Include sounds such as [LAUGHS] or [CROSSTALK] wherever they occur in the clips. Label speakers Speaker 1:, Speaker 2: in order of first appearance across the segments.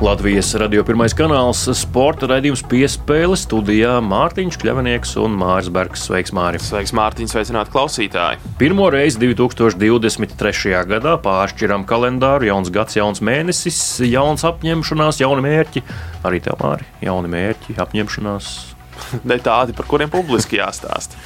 Speaker 1: Latvijas radio pirmais kanāls, sporta raidījums piespēle studijā Mārtiņš Kļavinieks un Mārs Bergs. Sveiks, Māri!
Speaker 2: Sveiks, Mārtiņš! Sveicināti klausītāji!
Speaker 1: Pirmo reizi 2023. gadā pāršķiram kalendāru, jauns gads, jauns mēnesis, jauns apņemšanās, jauni mērķi. Arī tev, Māri, jauni mērķi, apņemšanās. [LAUGHS]
Speaker 2: Ne tādi, par kuriem publiski jāstāsta.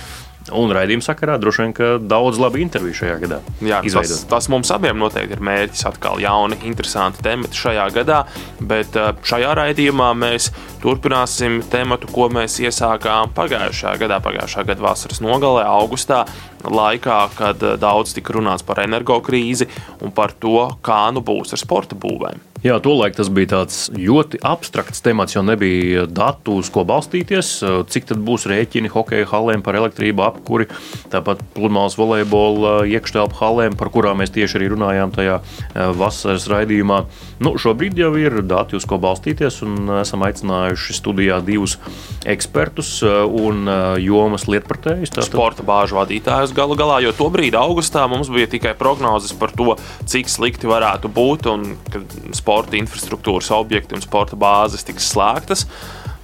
Speaker 1: Un raidījuma sakarā droši vien daudz labu interviju šajā gadā.
Speaker 2: Jā, tas, tas mums abiem noteikti ir mērķis. Atkal jauni, interesanti temati šajā gadā, bet šajā raidījumā mēs turpināsim tematu, ko mēs iesākām pagājušajā gadā, pagājušā gada vasaras nogalē, augustā, laikā, kad daudz tika runāts par energokrīzi un par to, kā nu būs ar sporta būvēm.
Speaker 1: Jā, tolaik tas bija tāds ļoti abstrakts temats, jo nebija datu, uz ko balstīties. Cik tad būs rēķini hokeja halēm par elektrību apkuri, tāpat pludmales volejbola iekštelpu halēm, par kurām mēs tieši arī runājām tajā eh, vasaras raidījumā. Nu, šobrīd jau ir dati, uz ko balstīties, un esam aicinājuši studijā divus ekspertus eh, un eh, jomas lietpratējus.
Speaker 2: Tātad... Sporta bāžu vadītājus galu galā, jo tobrīd augustā mums bija tikai prognozes par to, cik slikti varētu būt un kad sporta sporta infrastruktūras objekti un sporta bāzes tiks slēgtas.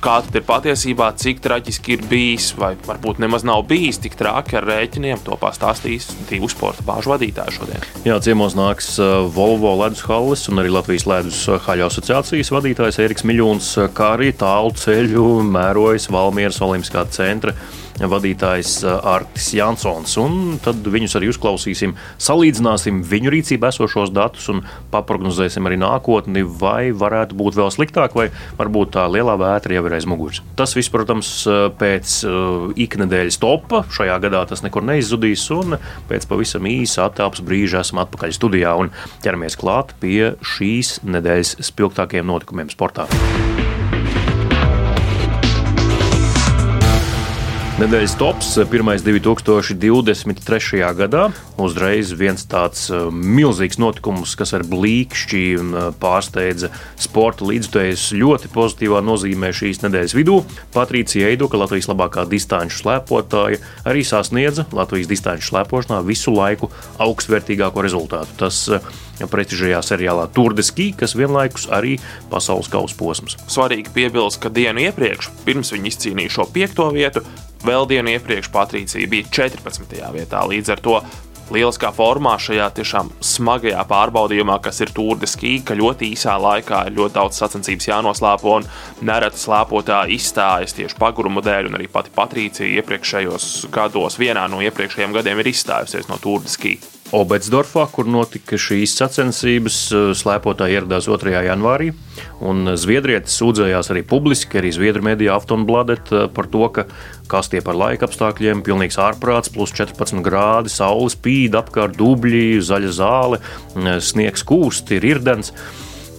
Speaker 2: Kā tad ir patiesībā, cik traģiski ir bijis, vai varbūt nemaz nav bijis tik traki ar rēķiniem, to pastāstīs divu sporta bāžu vadītāju šodien.
Speaker 1: Jā, ciemos nāks uh, Volvo ledus halles un arī Latvijas ledus haļu asociācijas vadītājs Eriks Miļons, kā arī tālu ceļu mērojas Valmieras Olimpiskā centra vadītājs uh, Artis Jansons. Tad viņus arī uzklausīsim, salīdzināsim viņu rīcībā esošos datus un paprognozēsim arī nākotni, vai varētu būt vēl sliktāk, vai varbūt tā lielā vētra jau ir aiz muguras. Tas viss, protams, uh, pēc uh, iknedēļas topa. Šajā gadā tas nekur neizzudīs, un pēc pavisam īsa attēlpas brīža esam atpakaļ studijā un ķeramies klāt pie šīs nedēļas spilgtākajiem notikumiem sportā. Nedēļas tops, pirmais 2023. gadā. Uzreiz viens tāds uh, milzīgs notikums, kas ar blīkšķi uh, pārsteidza sporta līdzutējus ļoti pozitīvā nozīmē šīs nedēļas vidū. Patricija Eidoka, Latvijas labākā distanču slēpotāja, arī sasniedza Latvijas distanču slēpošanā visu laiku augstvērtīgāko rezultātu. Tas prestižajā seriālā Tour de Ski, kas vienlaikus arī pasaules kausa posms.
Speaker 2: Svarīgi piebilst, ka dienu iepriekš, pirms viņi izcīnīja šo piekto vietu, Vēl dienu iepriekš Patricija bija 14. vietā. Līdz ar to lieliskā formā šajā tiešām smagajā pārbaudījumā, kas ir tūrdeski, ka ļoti īsā laikā ir ļoti daudz sacensības jānoslēpo un nereti slēpotāji izstājas tieši pagurumu dēļ, un arī pati Patricija iepriekšējos gados, vienā no iepriekšējiem gadiem, ir izstājusies no tūrdeski.
Speaker 1: Obetsdorfā, kur notika šīs sacensības, eh, slēpotāji ieradās 2. janvārī. Zviedrietis sūdzējās arī publiski, arī Zviedru mediju Aftonbladet eh, par to, ka kas tie par laika apstākļiem, pilnīgs ārprāts, plus 14 grādi, saule spīd apkārt dubļi, zaļa zāle, eh, sniegs kūst, ir irdens.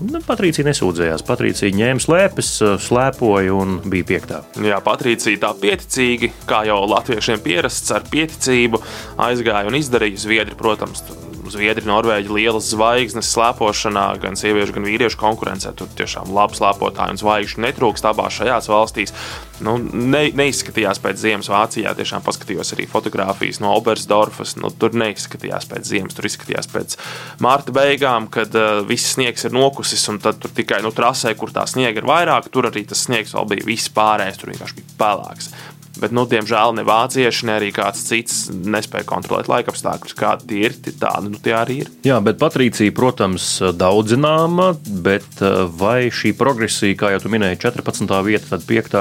Speaker 1: Nu, Patricija nesūdzējās. Patricija ņēma slēpes, slēpoja un bija piektā.
Speaker 2: Jā, Patricija tā pieticīgi, kā jau latviešiem pierasts ar pieticību, aizgāja un izdarīja. Zviedri, protams, Zviedri, Norvēģi lielas zvaigznes slēpošanā, gan sieviešu, gan vīriešu konkurencē. Tur tiešām labi slēpotāji un zvaigžņu netrūkst abās šajās valstīs. Nu, ne, neizskatījās pēc ziemas Vācijā. Tiešām paskatījos arī fotogrāfijas no Obersdorfas. Nu, tur neizskatījās pēc ziemas, tur izskatījās pēc marta beigām, kad uh, viss sniegs ir nokusis. Tad tikai nu, trasē, kur tā sniega ir vairāk, tur arī tas sniegs vēl bija viss pārējais. Tur vienkārši bija pelēks. Bet, nu, diemžēl, ne vācieši, ne arī kāds cits nespēja kontrolēt laikapstākļus. Kādi tie ir, tādi nu, tie arī ir.
Speaker 1: Jā, bet Patricija, protams, daudz zināma, bet eh, vai šī progresija, kā jau tu minēji, 14. vieta, tad 5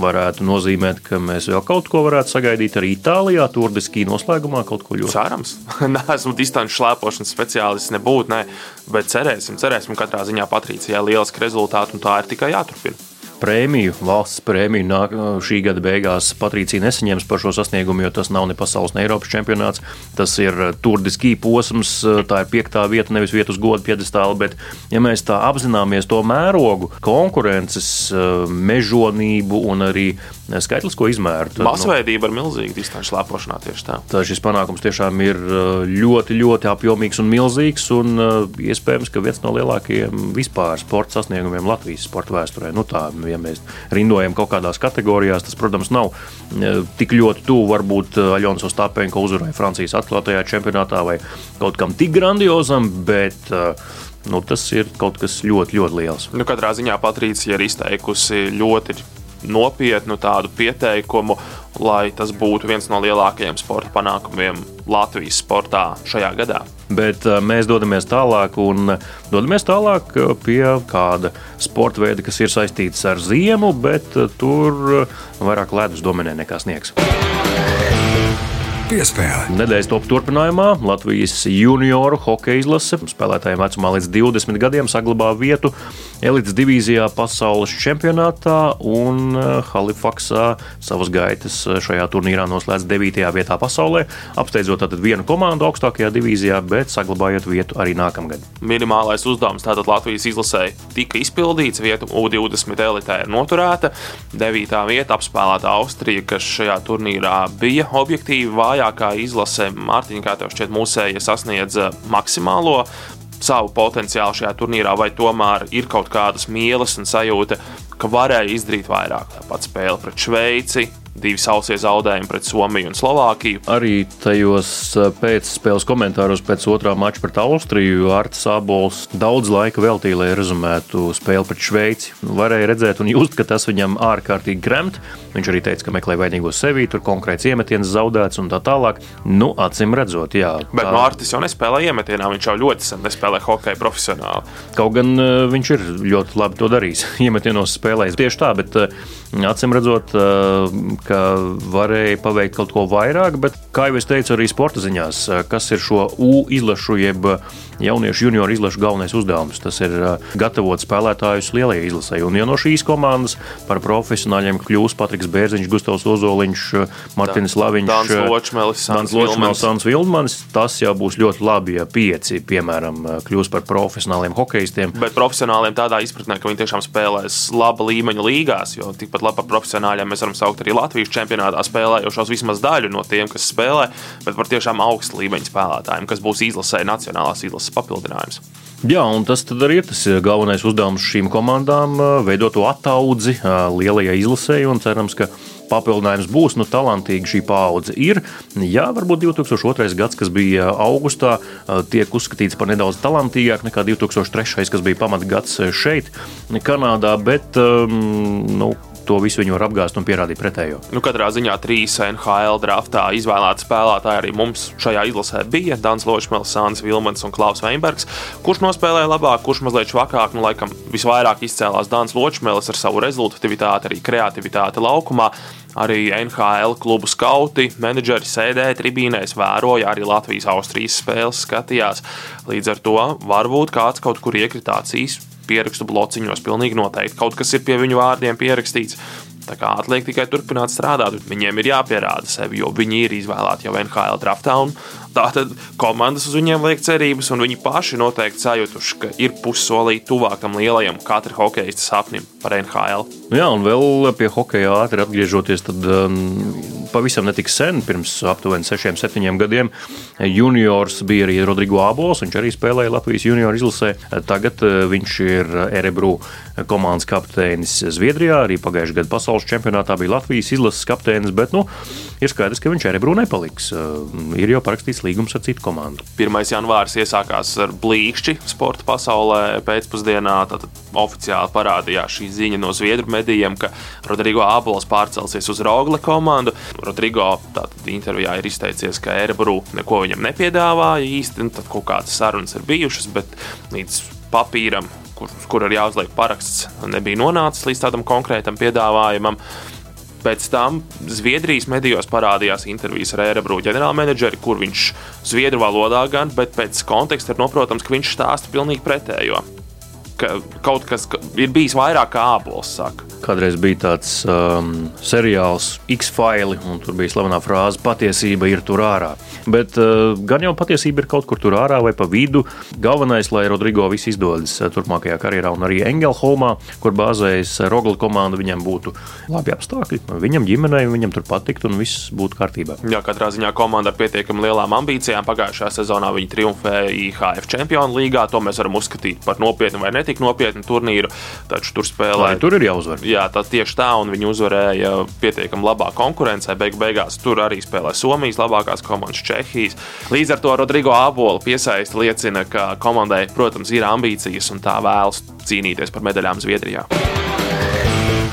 Speaker 1: varētu nozīmēt, ka mēs vēl kaut ko varētu sagaidīt arī Itālijā, Turdiskī noslēgumā kaut ko ļoti.
Speaker 2: Cerams, [LAUGHS] neesmu distanču šlēpošanas speciālists, nebūtu, ne, bet cerēsim, cerēsim, katrā ziņā Patricijai lieliski rezultāti, un tā ir tikai jāturpina
Speaker 1: prēmiju, valsts prēmiju nāk, šī gada beigās Patricija nesaņems par šo sasniegumu, jo tas nav ne pasaules, ne Eiropas čempionāts. Tas ir turdiskī posms, tā ir piektā vieta, nevis vieta uz godu piedestāla. Bet, ja mēs tā apzināmies to mērogu, konkurences, mežonību un arī skaitlisko izmēru. Tad,
Speaker 2: Masveidība ir milzīga distanču slēpošanā tieši tā.
Speaker 1: Tad šis panākums tiešām ir ļoti, ļoti apjomīgs un milzīgs. Un iespējams, ka viens no lielākajiem vispār sporta sasniegumiem Latvijas sporta vēsturē. Nu, tā, ja mēs rindojam kaut kādās kategorijās, tas, protams, nav tik ļoti tuvu varbūt Aļons Ostāpeņa uzvarai Francijas atklātajā čempionātā vai kaut kam tik grandiozam, bet nu, tas ir kaut kas ļoti, ļoti liels.
Speaker 2: Nu, katrā ziņā Patricija ir izteikusi ļoti nopietnu tādu pieteikumu, lai tas būtu viens no lielākajiem sporta panākumiem Latvijas sportā šajā gadā.
Speaker 1: Bet uh, mēs dodamies tālāk, un dodamies tālāk pie kāda sporta veida, kas ir saistīts ar ziemu, bet tur vairāk ledus dominē nekā sniegs.
Speaker 3: Piespēle.
Speaker 1: Nedēļas top turpinājumā Latvijas junioru hokeja izlase spēlētājiem vecumā līdz 20 gadiem saglabā vietu elites divīzijā pasaules čempionātā un eh, Halifaksā savas gaitas eh, šajā turnīrā noslēdz 9. vietā pasaulē, apsteidzot tātad vienu komandu augstākajā divīzijā, bet saglabājot vietu arī nākamgad.
Speaker 2: Minimālais uzdevums tātad Latvijas izlasē tika izpildīts, vieta U20 elitē ir noturēta, 9. vieta apspēlēta Austrija, kas šajā turnīrā bija objektīvi vājākā izlase. Mārtiņa, kā tev šķiet, mūsēja sasniedza maksimālo savu potenciālu šajā turnīrā, vai tomēr ir kaut kādas mīlas un sajūta, ka varēja izdarīt vairāk. Tāpat spēle pret Šveici, divi sausie zaudējumi pret Somiju un Slovākiju.
Speaker 1: Arī tajos eh, pēcspēles komentāros pēc otrā mača pret Austriju Arts Sābols daudz laika veltīja, lai rezumētu spēli pret Šveici. Varēja redzēt un just, ka tas viņam ārkārtīgi gremt. Viņš arī teica, ka meklē vainīgo sevi, tur konkrēts iemetiens zaudēts un tā tālāk. Nu, acīm redzot, jā.
Speaker 2: Bet tā... Mārtiņš jau nespēlē iemetienā, viņš jau ļoti sen nespēlē hokeju profesionāli.
Speaker 1: Kaut gan uh, viņš ir ļoti labi to darījis. [LAUGHS] Iemetienos spēlējis tieši tā, bet uh, acīm redzot, ka varēja paveikt kaut ko vairāk, bet, kā jau es teicu, arī sporta ziņās, kas ir šo U izlašu, jeb jauniešu junioru izlašu galvenais uzdevums. Tas ir gatavot spēlētājus lielajai izlasē. Un, ja no šīs komandas par profesionāļiem kļūs Patriks Bērziņš, Gustavs Ozoliņš, Martins Laviņš,
Speaker 2: Dans Ločmelis,
Speaker 1: Sans Vildmanis, tas jau būs ļoti labi, ja pieci, piemēram, kļūs par profesionāliem hokeistiem.
Speaker 2: Bet profesionāliem tādā izpratnē, ka viņi tiešām spēlēs laba līmeņa līgās, jo tikpat labi par profesionāļiem mēs varam saukt arī Latvijas čempionātā spēlējušos vismaz daļu no tiem, kas spēlē, bet par tiešām augsta līmeņa spēlētājiem, kas būs izlasē nacionālās izlases papildinājums.
Speaker 1: Jā, un tas arī ir tas galvenais uzdevums šīm komandām - veidot to attaudzi lielajai izlasē, un cerams, ka papildinājums būs. Nu, talantīgi šī paudze ir. Jā, varbūt 2002. gads, kas bija augustā, tiek uzskatīts par nedaudz talantīgāk nekā 2003. kas bija pamatgads šeit, Kanādā, bet um, nu, to visu viņi var apgāzt un pierādīt pretējo.
Speaker 2: Nu, katrā ziņā trīs NHL draftā izvēlēti spēlētāji arī mums šajā izlasē bija Dans Ločmēls, Sāns Vilmans un Klaus Veinbergs. Kurš nospēlēja labāk, kurš mazliet švakāk, nu, laikam visvairāk izcēlās Dans Ločmēls ar savu rezultatīvitāti, arī kreativitāti laukumā. Arī NHL klubu skauti, menedžeri sēdēja tribīnēs, vēroja arī Latvijas-Austrijas spēles, skatījās. Līdz ar to varbūt kāds kaut kur iekritās īsi pierakstu blociņos. Pilnīgi noteikti kaut kas ir pie viņu vārdiem pierakstīts. Tā kā atliek tikai turpināt strādāt, viņiem ir jāpierāda sevi, jo viņi ir izvēlēti jau NHL draftā. Tātad komandas uz viņiem liek cerības, un viņi paši noteikti sajutuši, ka ir pussolīti tuvākam lielajam katra hokeja sapnim par NHL.
Speaker 1: Nu jā, un vēl pie hokeja ātri atgriežoties, tad um, pavisam netik sen, pirms aptuveni 6, 7 gadiem, juniors bija arī Rodrigo Abols. Viņš arī spēlēja Latvijas junior izlasē. Tagad uh, viņš ir Erebru komandas kapteinis Zviedrijā. Arī pagājušajā gadā pasaules čempionātā bija Latvijas izlases kapteinis, bet nu, ir skaidrs, ka viņš Erebru nepaliks. Uh, ir jau parakstīts līgums ar citu komandu.
Speaker 2: 1. janvāris iesākās ar blīkšķi sporta pasaulē pēcpusdienā. Tad oficiāli parādījās šī ziņa no Zviedru medijiem, ka Rodrigo Abols pārcelsies uz Rogla komandu. Rodrigo intervijā ir izteicies, ka Erebru neko viņam nepiedāvāja īsti, tad kaut kādas sarunas ir bijušas, bet līdz papīram, kur, kur ir jāuzliek paraksts, nebija nonācis līdz tādam konkrētam piedāvājumam. Pēc tam Zviedrijas medijos parādījās intervijas ar Erebru ģenerālmenedžeri, kur viņš zviedru valodā gan, bet pēc konteksta ir noprotams, ka viņš stāsta pilnīgi pretējo. Ka kaut kas ir bijis vairāk kā ābols. Saka.
Speaker 1: Kādreiz bija tāds um, seriāls X-File, un tur bija slavena frāze: patiesība ir tur ārā. Bet uh, gan jau patiesība ir kaut kur tur ārā vai pa vidu. Galvenais, lai Rodrigo viss izdodas uh, turpmākajā karjerā, un arī Engelholmā, kur bāzējas Rogla komanda, viņam būtu labi apstākļi. Viņam ģimenei, viņam tur patikt, un viss būtu kārtībā.
Speaker 2: Jā, katrā ziņā komanda ar pietiekami lielām ambīcijām. Pagājušajā sezonā viņi triumfēja IHF Čempionu līgā. To mēs varam uzskatīt par nopietnu vai netik nopietnu turnīru. Taču tur spēlē.
Speaker 1: Tur ir jāuzvar.
Speaker 2: Jā, tā tieši tā, un viņi uzvarēja pietiekami labā konkurencē. Beigu beigās tur arī spēlē Somijas labākās komandas, Čehijas. Līdz ar to Rodrigo Abola piesaisti liecina, ka komandai, protams, ir ambīcijas un tā vēlas cīnīties par medaļām Zviedrijā.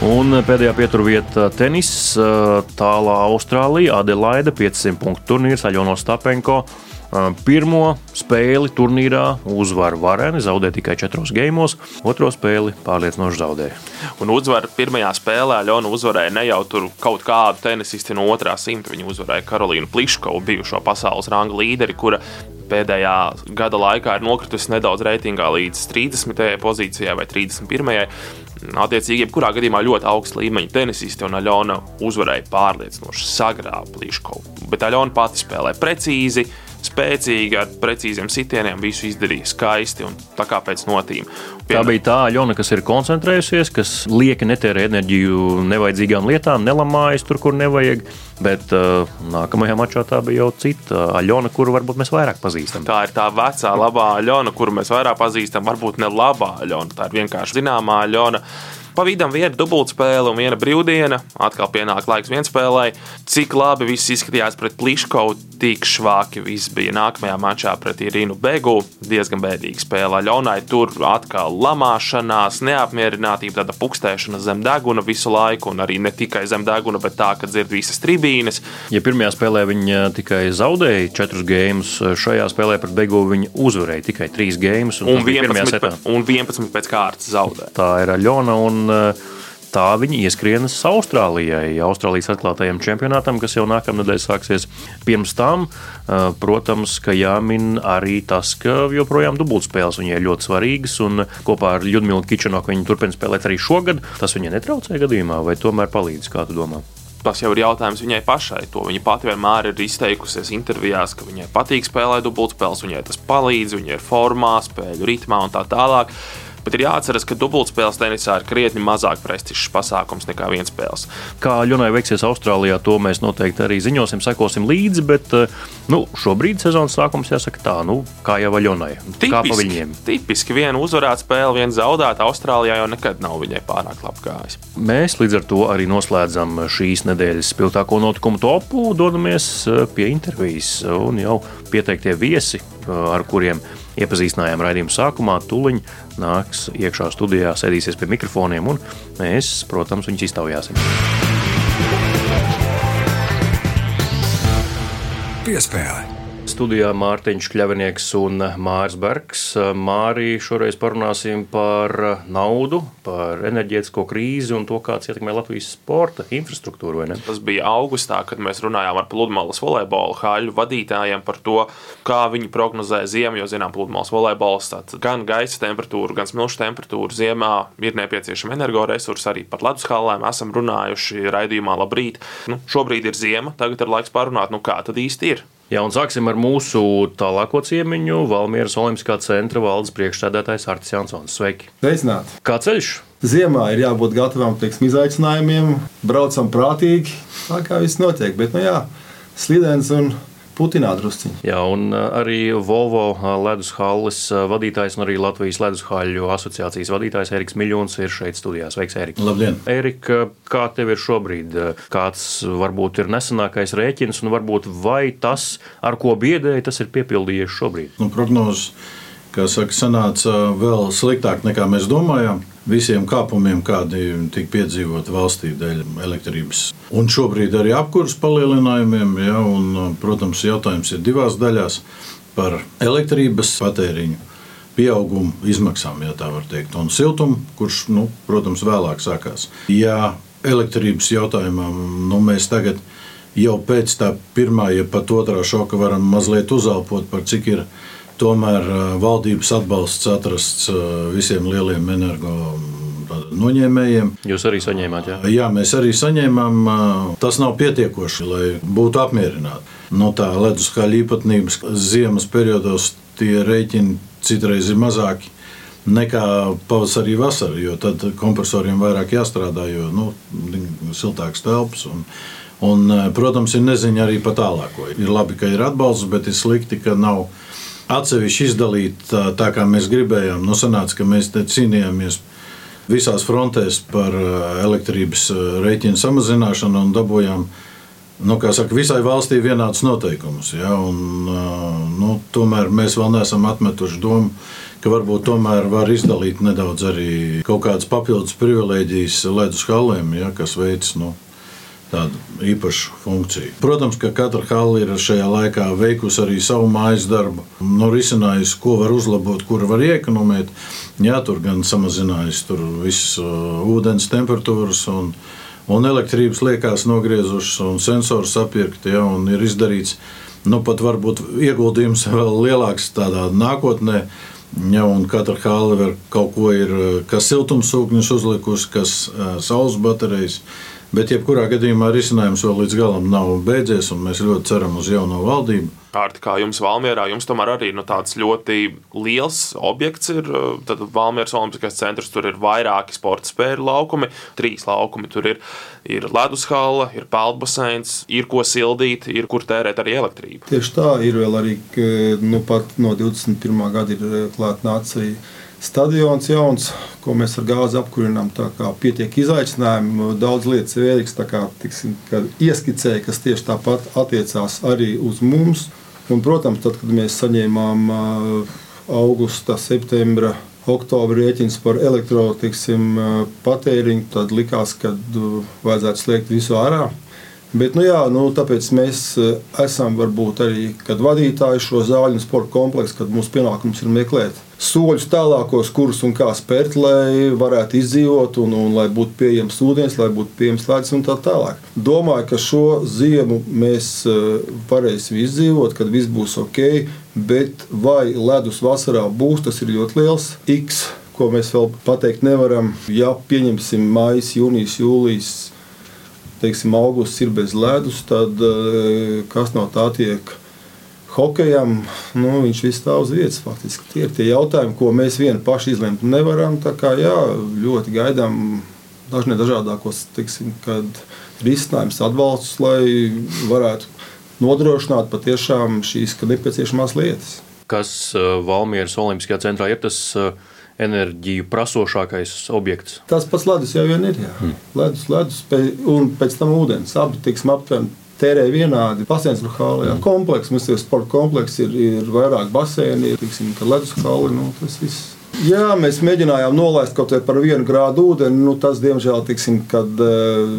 Speaker 1: Un pēdējā pieturvieta - tenis. Tālā Austrālija, Adelaide, 500 punktu turnīrs, Aļona Stapenko. Pirmo spēli turnīrā uzvar Varēni, zaudēja tikai četros gejmos, otro spēli pārliecinoši zaudēja.
Speaker 2: Un uzvaru pirmajā spēlē Ļona uzvarēja ne jau kaut kādu tenisistu no otrā simta. Viņa uzvarēja Karolīnu Pliškovu, bijušo pasaules ranga līderi, kura pēdējā gada laikā ir nokritusi nedaudz reitingā līdz 30. pozīcijai vai 31. Attiecīgi, jebkurā gadījumā ļoti augsta līmeņa tenisisti un Aļona uzvarēja pārliecinoši sagrābu Pliškovu. Bet Aļona pati spēlē precīzi spēcīgi, ar precīziem sitieniem, visu izdarīja skaisti un tā kā pēc notīm.
Speaker 1: Pien... Tā bija tā Aļona, kas ir koncentrējusies, kas lieki netērē enerģiju nevajadzīgām lietām, nelamājas tur, kur nevajag. Bet uh, nākamajā mačā tā bija jau cita Aļona, kuru varbūt mēs vairāk pazīstam.
Speaker 2: Tā ir tā vecā, labā Aļona, kuru mēs vairāk pazīstam. Varbūt ne labā Aļona, tā ir vienkārši zināmā Aļona. Pa vidam viena dubultspēle un viena brīvdiena. Atkal pienāk laiks vienspēlē. Cik labi viss izskatījās pret Pliškovu, tik švāki viss bija nākamajā mačā pret Irinu Begu. Diezgan bēdīga spēle. Ļaunai tur atkal lamāšanās, neapmierinātība, tāda pukstēšana zem deguna visu laiku, un arī ne tikai zem deguna, bet tā, ka dzird visas tribīnes.
Speaker 1: Ja pirmajā spēlē viņa tikai zaudēja četrus gēmus, šajā spēlē pret Begu viņa uzvarēja tikai trīs gēmus.
Speaker 2: Un, un, 11, pēc, un 11 pēc kārtas zaudēja.
Speaker 1: Tā ir Aļona. Un eh, tā viņi ieskrienas Austrālijai, Austrālijas atklātajam čempionātam, kas jau nākamnedēļ sāksies. Pirms tam, eh, protams, ka jāmin arī tas, ka joprojām dubultspēles viņai ir ļoti svarīgas, un kopā ar Ludmilu Kičenoku viņi turpina spēlēt arī šogad. Tas viņai netraucē gadījumā, vai tomēr palīdz, kā tu domā?
Speaker 2: Tas jau ir jautājums viņai pašai. To viņa pati vienmēr ir izteikusies intervijās, ka viņai patīk spēlēt dubultspēles, viņai tas palīdz, viņa ir formā, spēļu ritmā un tā tālāk. Bet ir jāatcerās, ka dubultspēles tenisā ir krietni mazāk prestižs pasākums nekā viens spēles.
Speaker 1: Kā Ļunai veiksies Austrālijā, to mēs noteikti arī ziņosim, sekosim līdzi. Bet eh, nu, šobrīd sezonas sākums jāsaka tā, nu, kā jau Ļunai. Kā pa viņiem?
Speaker 2: Tipiski viena uzvarēta spēle, viena zaudēta. Austrālijā jau nekad nav viņai pārāk labi gājis.
Speaker 1: Mēs līdz ar to arī noslēdzam šīs nedēļas spilgtāko notikumu topu, dodamies eh, pie intervijas un jau pieteiktie viesi, eh, ar kuriem iepazīstinājām raidījuma sākumā, tuliņ nāks iekšā studijā, sēdīsies pie mikrofoniem, un mēs, protams, viņus iztaujāsim.
Speaker 3: Piespēle!
Speaker 1: Studijā Mārtiņš Kļavinieks un Mārs Bergs. Mārī, šoreiz parunāsim par naudu, par enerģētisko krīzi un to, kāds ietekmē Latvijas sporta infrastruktūru.
Speaker 2: Tas bija augustā, kad mēs runājām ar pludmales volejbola haļu vadītājiem par to, kā viņi prognozē ziemu, jo, zinām, pludmales volejbols gan gaisa temperatūru, gan smilšu temperatūru ziemā ir nepieciešama energoresursi. Arī par ledus halēm esam runājuši raidījumā Labrīt. Nu, šobrīd ir ziema, tagad ir laiks parunāt, nu kā tad īsti ir.
Speaker 1: Jā, un sāksim ar mūsu tālāko ciemiņu, Valmieras Olimpiskā centra valdes priekšsēdētājs Artis Jansons. Sveiki!
Speaker 4: Sveicināti!
Speaker 1: Kā ceļš?
Speaker 4: Ziemā ir jābūt gatavam teiksim, izaicinājumiem, braucam prātīgi, tā kā viss notiek. Bet, nu jā, slidens un putināt drusciņi.
Speaker 1: Jā, un arī Volvo ledus halles vadītājs un arī Latvijas ledus haļu asociācijas vadītājs Eriks Miljons ir šeit studijā. Sveiks, Erika!
Speaker 4: Labdien!
Speaker 1: Erika, kā tev ir šobrīd? Kāds varbūt ir nesenākais rēķins un varbūt vai tas, ar ko biedēji, tas ir piepildījies šobrīd?
Speaker 4: Nu, prognozes, kā saka, sanāca vēl sliktāk nekā mēs domājām visiem kāpumiem, kādi tika piedzīvoti valstī dēļ elektrības. Un šobrīd arī apkurses palielinājumiem, ja, un, protams, jautājums ir divās daļās par elektrības patēriņu. Pieaugumu izmaksām, ja tā var teikt, un siltumu, kurš, nu, protams, vēlāk sākās. Ja elektrības jautājumā nu, mēs tagad jau pēc tā pirmā, ja pat otrā šoka varam mazliet uzelpot par cik ir tomēr valdības atbalsts atrasts visiem lieliem energo noņēmējiem.
Speaker 1: Jūs arī saņēmāt, jā?
Speaker 4: Jā, mēs arī saņēmām. Tas nav pietiekoši, lai būtu apmierināti. No tā leduskaļa īpatnības ziemas periodos tie rēķini citreiz ir mazāki nekā pavasarī, vasarā, jo tad kompresoriem vairāk jāstrādā, jo nu, siltāks telpas. Un, un, protams, ir neziņa arī par tālāko. Ir labi, ka ir atbalsts, bet ir slikti, ka nav atsevišķi izdalīti tā, tā kā mēs gribējām. Nu, sanāca, ka mēs cīnījāmies visās frontēs par elektrības rēķinu samazināšanu un dabūjām nu, saka, visai valstī vienādus noteikumus. Ja? Un, nu, tomēr mēs vēl neesam atmetuši domu, ka varbūt tomēr var izdalīt nedaudz arī kaut kādas papildus privilēģijas ledus halēm, ja, kas veids nu, tādu īpašu funkciju. Protams, ka katra hala ir šajā laikā veikusi arī savu mājas darbu, nu, risinājusi, ko var uzlabot, kur var iekonomēt. Jā, tur gan samazinājusi tur visas uh, ūdens temperatūras un, un elektrības liekās nogriezušas un sensors sapirkt, ja, un ir izdarīts nu, pat varbūt ieguldījums [LAUGHS] vēl lielāks tādā nākotnē. Ja, katra hāla var kaut ko ir, kas siltumsūkņus uzlikusi, kas uh, saules baterijas. Bet, jebkurā gadījumā, risinājums vēl līdz galam nav beidzies, un mēs ļoti ceram uz jauno valdību.
Speaker 2: Kārti, kā jums Valmjerā, jums tomēr arī nu, tāds ļoti liels objekts ir. Tad Valmjeras Olimpiskais centrs tur ir vairāki sporta spēļu laukumi, trīs laukumi. Tur ir, ir ledushala, ir peldbaseins, ir ko sildīt, ir kur tērēt arī elektrību.
Speaker 5: Tieši tā ir vēl arī nu, no 21. gada ir klāta nācija stadions jauns, ko mēs ar gāzi apkurinām. Pietiek izaicinājumu, daudz lietas vērtīgas, kā tiksim, ieskicēja, kas tieši tāpat attiecās arī uz mums. Un, protams, tad, kad mēs saņēmām augusta, septembra, oktobra rēķins par elektropatēriņu, tad likās, ka vajadzētu slēgt visu ārā. Bet, nu, jā, nu, tāpēc mēs esam varbūt arī vadītāji šo zāļu un sporta kompleksu, kad mūsu pienākums ir meklēt soļus tālākos, kurus un kā spērt, lai varētu izdzīvot, un, un lai būtu pieejams ūdens, lai būtu pieejams ledus un tā tālāk. Domāju, ka šo ziemu mēs eh, varēsim izdzīvot, kad viss būs ok, bet vai ledus vasarā būs, tas ir ļoti liels X, ko mēs vēl pateikt nevaram. Ja pieņemsim maijas, jūnijas, jūlijas. Teiksim, augusts ir bez ledus, tad eh, kas no tā tiek Hokejam nu, viņš viss stāv uz vietas. Faktiski. Tie ir tie jautājumi, ko mēs vieni paši izlemt nevaram. Kā, jā, ļoti gaidām dažne dažādākos risinājumus, atbalstus, lai varētu nodrošināt patiešām šīs nepieciešamās lietas.
Speaker 1: Kas uh, Valmieras Olimpiskajā centrā ir tas uh, enerģiju prasošākais objekts?
Speaker 5: Tas pats ledus jau ir. Jā. Hmm. Ledus, ledus un pēc tam ūdens. Abi tiksim aptverti tērē vienādi. Pasienas ir hāle, jā, kompleks, mums ir sporta kompleks, ir, ir vairāk baseini, ir tiksim, ledus hāli, nu, tas viss. Jā, mēs mēģinājām nolaist kaut vai par vienu grādu ūdeni. Nu, tas, diemžēl, tiksim, kad uh,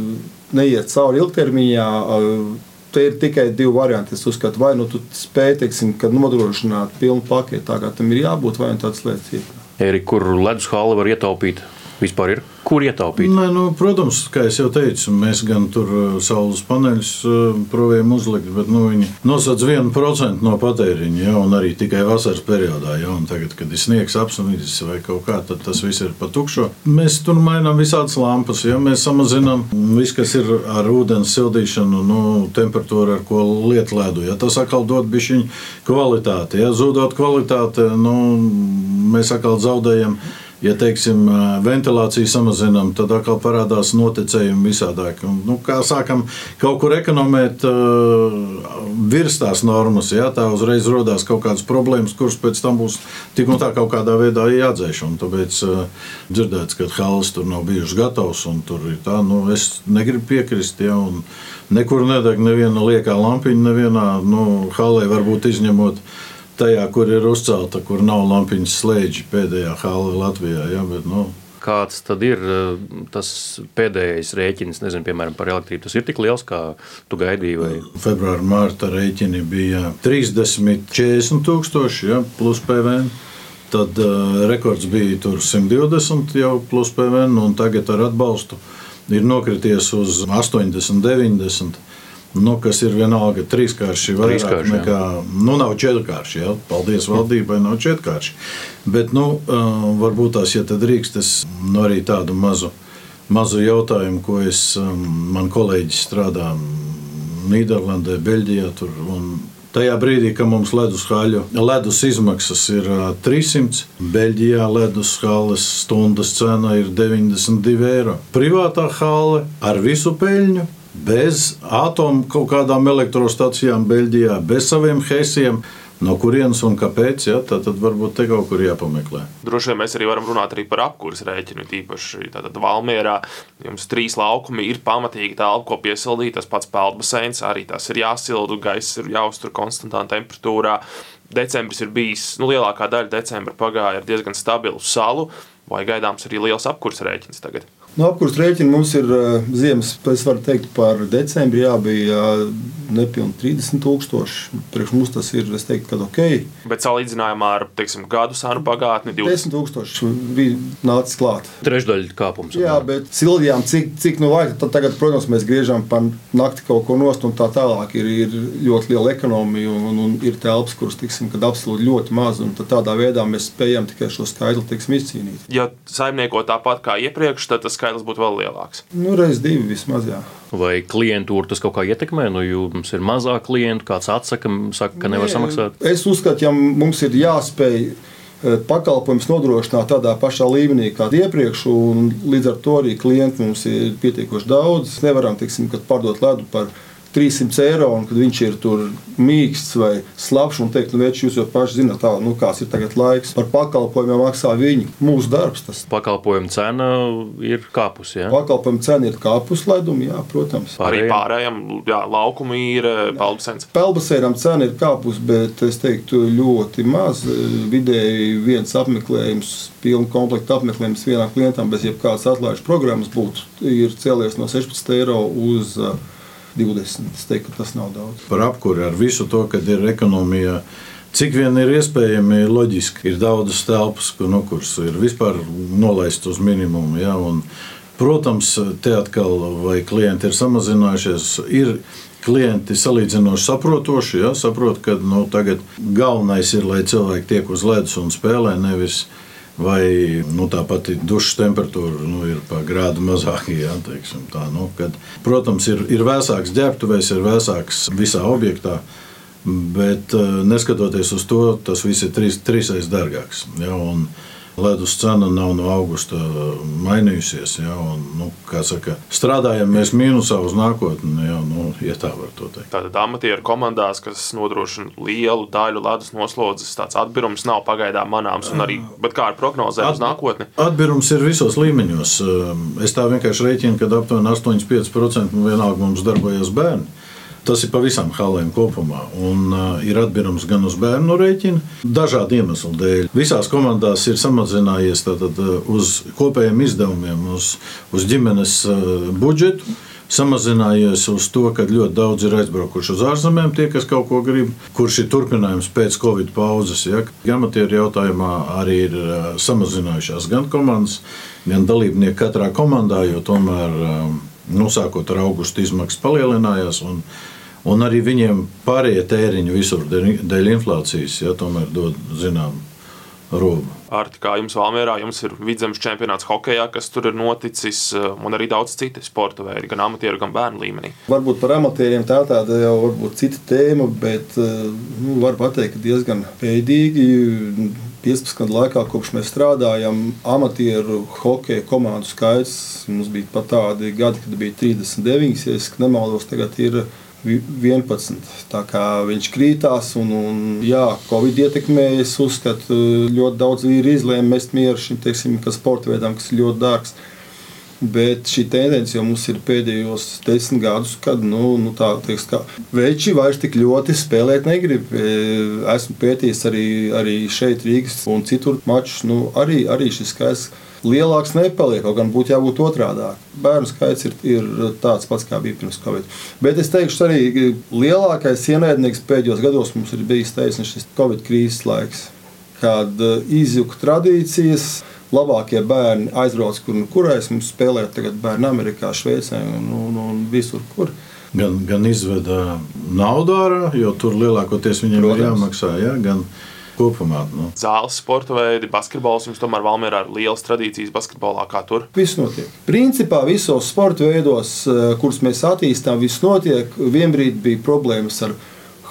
Speaker 5: neiet cauri ilgtermiņā. Uh, Te ir tikai divi varianti. Es uzskatu, vai nu tu spēj teiksim, nodrošināt pilnu paketu, tā kā tam ir jābūt, vai nu tādas lietas ir.
Speaker 1: Eri, kur ledus hāli var ietaupīt? Vispār ir kur ietaupīt?
Speaker 4: Nē, nu, protams, kā jau teicu, mēs gan tur uh, saules paneļus uh, provējam uzlikt, bet nu, viņi nosacīja vienu procentu no patēriņa, ja, un arī tikai vasaras periodā. Ja, tagad, kad ir sniegs apsamītis vai kaut kā, tad tas viss ir pa tukšo. Mēs tur mainām visādas lampas, ja mēs samazinām visu, kas ir ar ūdens sildīšanu, nu, temperatūru, ar ko lietu ledu. Ja, tas atkal dod bišķiņu kvalitāti. Ja, zudot kvalitāti, nu, mēs atkal zaudējam ja teiksim, ventilāciju samazinām, tad atkal parādās noticējumi visādāk. Nu, kā sākam kaut kur ekonomēt uh, virs tās normas, ja, tā uzreiz rodās kaut kādas problēmas, kuras pēc tam būs tik un tā kaut kādā veidā jādzēš. Un tāpēc uh, dzirdēts, ka halas tur nav bijušas gatavs un tur ir tā, nu, es negribu piekrist. Ja, Nekur nedeg neviena liekā lampiņa, nevienā nu, halē varbūt izņemot tajā, kur ir uzcelta, kur nav lampiņas slēdzi pēdējā hala Latvijā. Ja, bet, nu,
Speaker 1: Kāds tad ir eh, tas pēdējais rēķins, nezinu, piemēram, par elektrību? Tas ir tik liels, kā tu gaidīji? Vai?
Speaker 4: Februāra, mārta rēķini bija 30, 40 tūkstoši ja, plus PVN. Tad uh, rekords bija 120 jau plus PVN, un tagad ar atbalstu ir nokrities uz 80, 90. Nu, kas ir vienalga trīskārši vairāk
Speaker 1: Trīskārši, jā.
Speaker 4: nekā, nu, nav četrkārši. Ja? Paldies valdībai, nav četrkārši. Bet, nu, varbūt tās, ja tad drīkst, es nu, arī tādu mazu, mazu jautājumu, ko es, man kolēģis strādā Nīderlandē, Beļģijā. Tur, un Tajā brīdī, kad mums ledus haļu ledus izmaksas ir ā, 300, Beļģijā ledus halas stundas cena ir 92 eiro. Privātā hale ar visu peļņu, bez atomu kaut kādām elektrostacijām Beļģijā, bez saviem heisiem. No kurienes un kāpēc? Ja? Tad, tad varbūt te kaut kur jāpameklē.
Speaker 2: Droši vien mēs arī varam runāt arī par apkurses rēķinu. Tīpaši tātad Valmjerā jums trīs laukumi ir pamatīgi telpa, ko piesildīt. Tas pats peldbaseins arī tas ir jāsilda, gaiss ir jāuztur konstantā temperatūrā. Decembris ir bijis, nu, lielākā daļa decembra pagāja ar diezgan stabilu salu, vai gaidāms arī liels apkurses rēķins tagad.
Speaker 5: No apkurses rēķina mums ir uh, ziemas, es varu teikt, par decembri jā, bija uh, nepilnīgi 30,000. Priekš mums tas ir, es teiktu, ka ok.
Speaker 2: Bet salīdzinājumā ar teiksim, gadu senu pagātni, 20.
Speaker 5: 10,000 bija nācis klāt.
Speaker 1: Trešdaļa kāpums.
Speaker 5: Jā, bet sildījām, cik, cik nu vajag. Tad, tagad, protams, mēs griežam pa nakti kaut ko nost, un tā tālāk ir, ir ļoti liela ekonomija, un, un ir telpas, kuras, tiksim, kad absolūti ļoti maz, un tādā veidā mēs spējam tikai šo skaitli, tiksim, izcīnīt.
Speaker 2: Ja saimnieko tāpat kā iepriekš, tad tas skaitlis būtu vēl lielāks.
Speaker 5: Nu, reiz divi vismaz, jā.
Speaker 1: Vai klientūru tas kaut kā ietekmē? Nu, jums ir mazāk klientu, kāds atsaka, saka, ka nevar
Speaker 5: Nē,
Speaker 1: samaksāt.
Speaker 5: Es uzskatu, ja mums ir jāspēj eh, pakalpojums nodrošināt tādā pašā līmenī kā iepriekš, un līdz ar to arī klienti mums ir pietiekoši daudz. Mēs nevaram, teiksim, kad pārdot ledu par 300 eiro, un kad viņš ir tur mīksts vai slapjš, un teikt, nu, veči, jūs jau paši zināt, tā, nu, kāds ir tagad laiks. Par pakalpojumiem maksā viņi. Mūsu darbs tas.
Speaker 1: Pakalpojumu cena ir kāpusi. Ja?
Speaker 5: Pakalpojumu cena ir kāpus ledum, jā, protams.
Speaker 2: Arī
Speaker 1: Pārējiem?
Speaker 2: jā, laukumi ir peldbaseins.
Speaker 5: Pelbasēram cena ir kāpus, bet es teiktu ļoti maz. Vidēji viens apmeklējums, pilnu komplektu apmeklējums vienam klientam bez jebkādas atlaižu programmas būtu ir cēlies no 16 eiro uz uh, 20. Es teiktu, ka tas nav daudz.
Speaker 4: par apkuri ar visu to, kad ir ekonomija. Cik vien ir iespējami, loģiski. Ir daudzas telpas, nu, kuras ir vispār nolaistas uz minimumu. Ja, un, protams, te atkal vai klienti ir samazinājušies. Ir klienti salīdzinoši saprotoši. Ja, saprot, ka nu, tagad galvenais ir, lai cilvēki tiek uz ledus un spēlē, nevis vai nu, tā pati dušas temperatūra nu, ir pa grādu mazāka. Ja, tā, nu, kad, protams, ir, ir vēsāks ģērbtuvēs, ir vēsāks visā objektā. Bet eh, neskatoties uz to, tas viss ir trīs, trīsreiz dārgāks. Ja, un ledus cena nav no augusta mainījusies. Ja, un, nu, saka, strādājam mēs mīnusā uz nākotni, ja, nu, ja tā var teikt.
Speaker 2: Tātad amatieru komandās, kas nodrošina lielu daļu ledus noslodzes, tāds atbirums nav pagaidām manāms. un Arī, bet kā ar prognozēm uz nākotni?
Speaker 4: Atbirums ir visos līmeņos. Es tā vienkārši rēķinu, ka aptuveni 85% nu, vienalga mums darbojas bērni. Tas ir pa visām halēm kopumā. Un, uh, ir atbildams gan uz bērnu rēķinu, dažādu iemeslu dēļ. Visās komandās ir samazinājies tātad, uh, uz kopējiem izdevumiem, uz, uz ģimenes uh, budžetu. Samazinājies uz to, ka ļoti daudz ir aizbraukuši uz ārzemēm, tie, kas kaut ko grib, kurš ir turpinājums pēc Covid pauzes. Ja. Amatieru jautājumā arī ir uh, samazinājušās gan komandas, gan dalībnieki katrā komandā, jo tomēr um, nu, sākot ar augustu izmaksas palielinājās. Un, Un arī viņiem pārējie tēriņi visur dēļ, inflācijas, ja tomēr dod zināmu robu.
Speaker 2: Ar kā jums Valmjerā, jums ir vidzemes čempionāts hokeja, kas tur ir noticis, un arī daudz citu sporta veidu, gan amatieru, gan bērnu līmenī.
Speaker 5: Varbūt par amatieriem tā tāda jau varbūt cita tēma, bet nu, var pateikt, ka diezgan veidīgi. 15 gadu laikā, kopš mēs strādājam, amatieru hokeja komandu skaits mums bija pat tādi gadi, kad bija 39, ja es nemaldos, tagad ir 11. Tā kā viņš krītās, un, un jā, Covid ietekmē, es uzskatu, ļoti daudz vīri izlēma mest mieru šim teiksim, sporta veidam, kas ir ļoti dārgs. Bet šī tendence jau mums ir pēdējos desmit gadus, kad nu, nu, tā teiks, veči vairs tik ļoti spēlēt negrib. Esmu pētījis arī, arī šeit, Rīgas un citur mačus. Nu, arī, arī šis skaits lielāks nepaliek, kaut gan būtu jābūt otrādi. Bērnu skaits ir, ir tāds pats, kā bija pirms Covid. Bet es teikšu, arī lielākais ienaidnieks pēdējos gados mums ir bijis taisnība šis Covid krīzes laiks, kad izjuka tradīcijas. Labākie bērni aizbrauc, kur nu kurais mums spēlē tagad bērni Amerikā, Šveicē un, un, un visur, kur.
Speaker 4: gan, gan izveda naudu ārā, jo tur lielākoties viņiem Protams. ir jāmaksā. Ja, gan, kopumā. Nu.
Speaker 2: Zāles, sporta veidi, basketbols. Jums tomēr Valmērā ir lielas tradīcijas basketbolā, kā tur.
Speaker 5: Viss notiek. Principā visos sporta veidos, eh, kurus mēs attīstām, viss notiek. Vienbrīd bija problēmas ar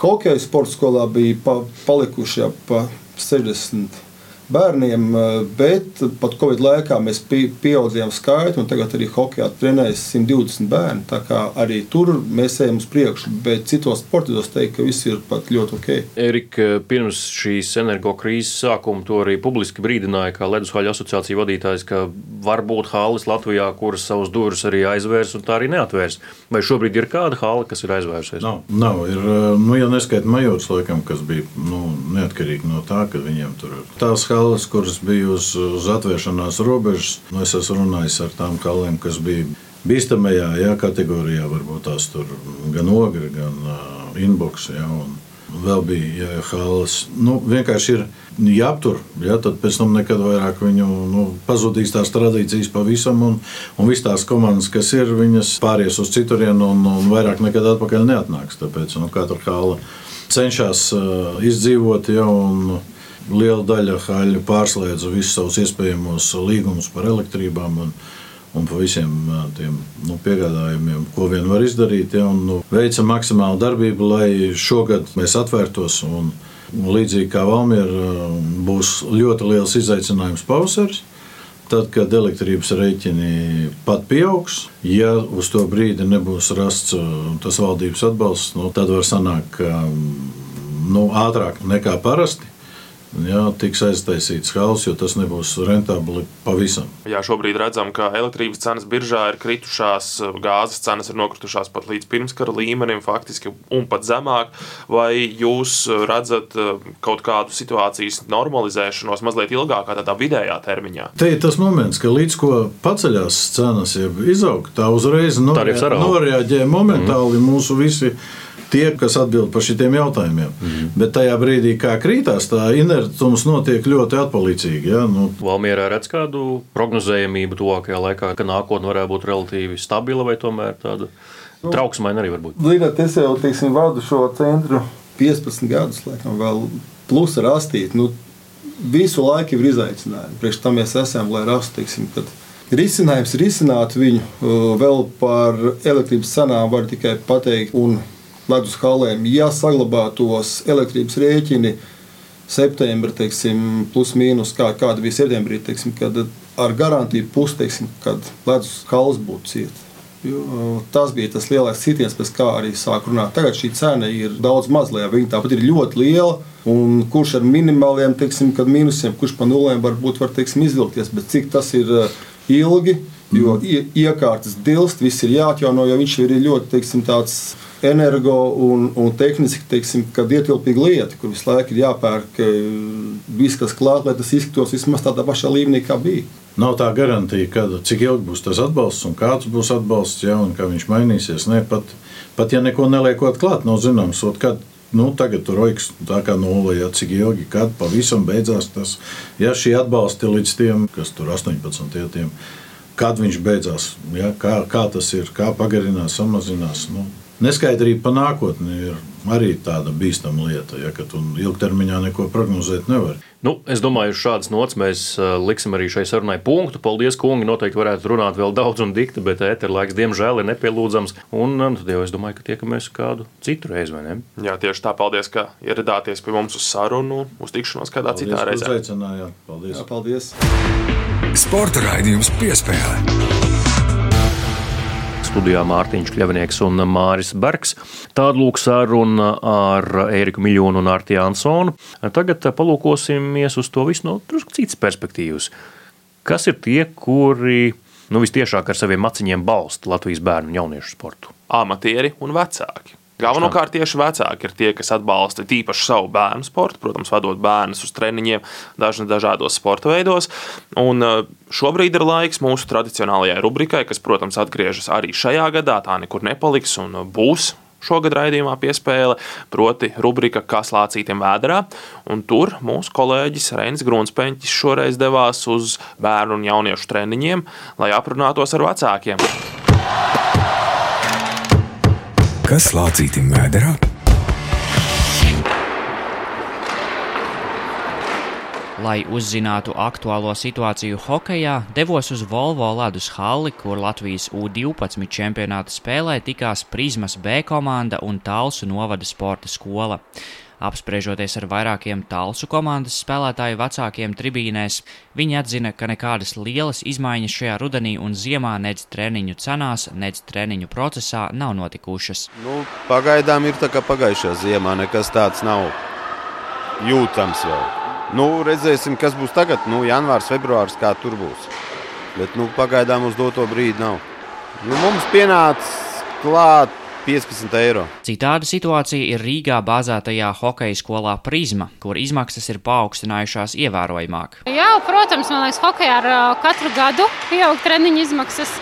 Speaker 5: hokeju. Sporta skolā bija pa, palikuši ap 60 bērniem, eh, bet pat Covid laikā mēs pieaudzījām skaitu, un tagad arī hokeja trenējas 120 bērni. Tā kā arī tur mēs ejam uz priekšu, bet citos sportos teikt, ka viss ir pat ļoti ok.
Speaker 1: Erika, pirms šīs energokrīzes sākuma to arī publiski brīdināja, kā Ledushaļa asociācija vadītājs, ka var būt halas Latvijā, kuras savus durvis arī aizvērs un tā arī neatvērs. Vai šobrīd ir kāda hala, kas ir aizvērsies?
Speaker 4: Nav, nav ir, eh, nu, ja neskaita majors, laikam, kas bija nu, neatkarīgi no tā, ka viņiem tur ir tās halas kalas, kuras bija uz, uz atvēršanās robežas. Nu, es esmu runājis ar tām kalēm, kas bija bīstamajā jā, kategorijā, varbūt tās tur gan ogri, gan uh, inbox. Jā, Vēl bija jā, halas. Nu, vienkārši ir jāaptur. Ja, tad pēc tam nekad vairāk viņu nu, pazudīs tās tradīcijas pavisam. Un, un visas tās komandas, kas ir, viņas pāries uz citurienu un, un vairāk nekad atpakaļ neatnāks. Tāpēc nu, katra hala cenšas uh, izdzīvot. Ja, un, liela daļa haļu pārslēdza visus savus iespējamos līgumus par elektrībām. Un, un par visiem tiem nu, piegādājumiem, ko vien var izdarīt. Ja, un, nu, veicam maksimālu darbību, lai šogad mēs atvērtos. Un līdzīgi kā Valmiera, būs ļoti liels izaicinājums pavasaris. Tad, kad elektrības rēķini pat pieaugs, ja uz to brīdi nebūs rasts tas valdības atbalsts, nu, tad var sanākt, ka nu, ātrāk nekā parasti jā, tiks aiztaisīts haus, jo tas nebūs rentabli pavisam.
Speaker 2: Jā, šobrīd redzam, ka elektrības cenas biržā ir kritušās, gāzes cenas ir nokritušās pat līdz pirmskara līmenim, faktiski un pat zemāk. Vai jūs redzat eh, kaut kādu situācijas normalizēšanos mazliet ilgākā, tādā vidējā termiņā?
Speaker 4: Te ir tas moments, ka līdz ko paceļās cenas, jeb izaug, tā uzreiz noreaģē momentāli mm. mūsu visi tie, kas atbild par šiem jautājumiem. Mm. Bet tajā brīdī, kā krītās, tā inertums notiek ļoti atpalicīgi. Ja? Nu,
Speaker 1: Valmierā redz kādu prognozējamību tuvākajā laikā, ka nākotnē varētu būt relatīvi stabila vai tomēr tāda nu, trauksmaina arī var būt.
Speaker 5: Zināt, es jau teiksim, vadu šo centru 15 gadus, laikam, vēl plus rastīt. Nu, visu laiku ir izaicinājumi. Priekš tam mēs esam, lai rastu, teiksim, kad risinājums ir izsināt viņu. Vēl par elektrības cenām var tikai pateikt. Un ledus halēm, ja saglabātos elektrības rēķini septembrī, teiksim, plus mīnus, kā, kāda bija septembrī, teiksim, kad ar garantiju pusi, teiksim, kad ledus halas būtu cieta. Jo, tas bija tas lielais sitiens, pēc kā arī sāk runāt. Tagad šī cena ir daudz mazlielāka. Viņa tāpat ir ļoti liela. Un kurš ar minimāliem teiksim, mīnusiem, kurš pa nulēm varbūt var teiksim, izvilkties, bet cik tas ir ilgi, jo mm. iekārtas dilst, viss ir jāatjauno, jo viņš ir ļoti teiksim, tāds energo un, un tehniski teiksim, ietilpīga lieta, kur visu laiku ir jāpērk eh, viss, kas klāt, lai tas izskatos vismaz tādā pašā līmenī, kā bija.
Speaker 4: Nav tā garantija, kad, cik ilgi būs tas atbalsts un kāds būs atbalsts, ja, un kā viņš mainīsies. Ne, pat, pat ja neko neliekot klāt, nav zināms, kad nu, tagad tur roiks tā kā nulle, ja cik ilgi, kad pavisam beidzās tas, ja šī atbalsta līdz tiem, kas tur 18 ietiem, kad viņš beidzās, ja, kā, kā tas ir, kā pagarinās, samazinās. Nu, Neskaidrība par nākotni ir arī tāda bīstama lieta, ja tu ilgtermiņā neko prognozēt nevari.
Speaker 1: Nu, es domāju, uz šādas nots mēs liksim arī šai sarunai punktu. Paldies, kungi. Noteikti varētu runāt vēl daudz un dikti, bet ēteru laiks, diemžēl, ir nepielūdzams. Un uh, tad jau es domāju, ka tiekamies kādu citu reizi, vai ne?
Speaker 2: Jā, tieši tā. Paldies, ka ieradāties pie mums uz sarunu, uz tikšanos kādā
Speaker 4: paldies,
Speaker 2: citā reizē.
Speaker 4: Paldies! Jā,
Speaker 5: paldies!
Speaker 3: Sporta raidījums piespēlē
Speaker 1: studijā Mārtiņš Kļavnieks un Māris Bergs. Tāda lūk saruna ar Ēriku Miljonu un Arti Ansonu. Tagad palūkosimies uz to visu no drusku citas perspektīvas. Kas ir tie, kuri nu, vistiešāk ar saviem maciņiem balsta Latvijas bērnu un jauniešu sportu?
Speaker 2: Amatieri un vecāki. Galvenokārt tieši vecāki ir tie, kas atbalsta tīpaši savu bērnu sportu, protams, vadot bērnus uz treniņiem dažna, dažādos sporta veidos. Un uh, šobrīd ir laiks mūsu tradicionālajai rubrikai, kas, protams, atgriežas arī šajā gadā. Tā nekur nepaliks un būs šogad raidījumā piespēle, proti, rubrika Kas lācītiem vēdā. Tur mūsu kolēģis Reinis Grunsteņķis šoreiz devās uz bērnu un jauniešu treniņiem, lai aprunātos ar vecākiem.
Speaker 3: Kas lācītim vēderā?
Speaker 6: Lai uzzinātu aktuālo situāciju hokeja, devos uz Volvo ledus halli, kur Latvijas U-12 čempionāta spēlē tikās Prismas B komanda un Talsu novada sporta skola. Apspriežoties ar vairākiem talsu komandas spēlētāju vecākiem tribīnēs, viņi atzina, ka nekādas lielas izmaiņas šajā rudenī un ziemā nedz treniņu cenās, nedz treniņu procesā nav notikušas.
Speaker 7: Nu, pagaidām ir tā kā pagājušajā ziemā, nekas tāds nav jūtams vēl. Nu, redzēsim, kas būs tagad. Nu, janvārs, februāris, kā tur būs. Bet nu, pagaidām uz doto brīdi nav. Nu, mums pienāca klāt 15 eiro.
Speaker 6: Citāda situācija ir Rīgā bāzētajā hokeja skolā Prisma, kur izmaksas ir paaugstinājušās ievērojamāk.
Speaker 8: Jā, protams, man liekas, hokeja ar katru gadu pieaug treniņu izmaksas.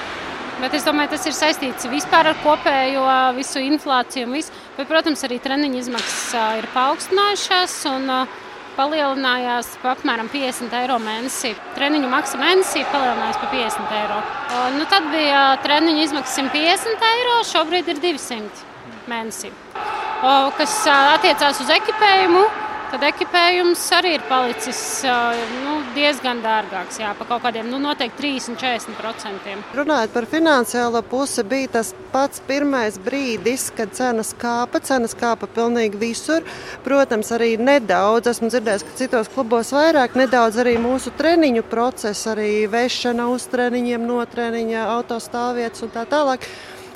Speaker 8: Bet es domāju, tas ir saistīts vispār ar kopējo visu inflāciju. Visu. Bet, protams, arī treniņu izmaksas ir paaugstinājušās. Un, uh, palielinājās par apmēram 50 eiro mēnesī. Treniņu maksa mēnesī palielinājās par 50 eiro. Nu, tad bija treniņu izmaksas 150 eiro, šobrīd ir 200 mēnesī. Kas attiecās uz ekipējumu, tad ekipējums arī ir palicis nu, diezgan dārgāks. Jā, pa kaut kādiem nu, noteikti 30-40%.
Speaker 9: Runājot par finansiālo pusi, bija tas pats pirmais brīdis, kad cenas kāpa. Cenas kāpa pilnīgi visur. Protams, arī nedaudz. Esmu dzirdējis, ka citos klubos vairāk, nedaudz arī mūsu treniņu procesu, arī vešana uz treniņiem, no treniņa, autostāvvietas un tā tālāk.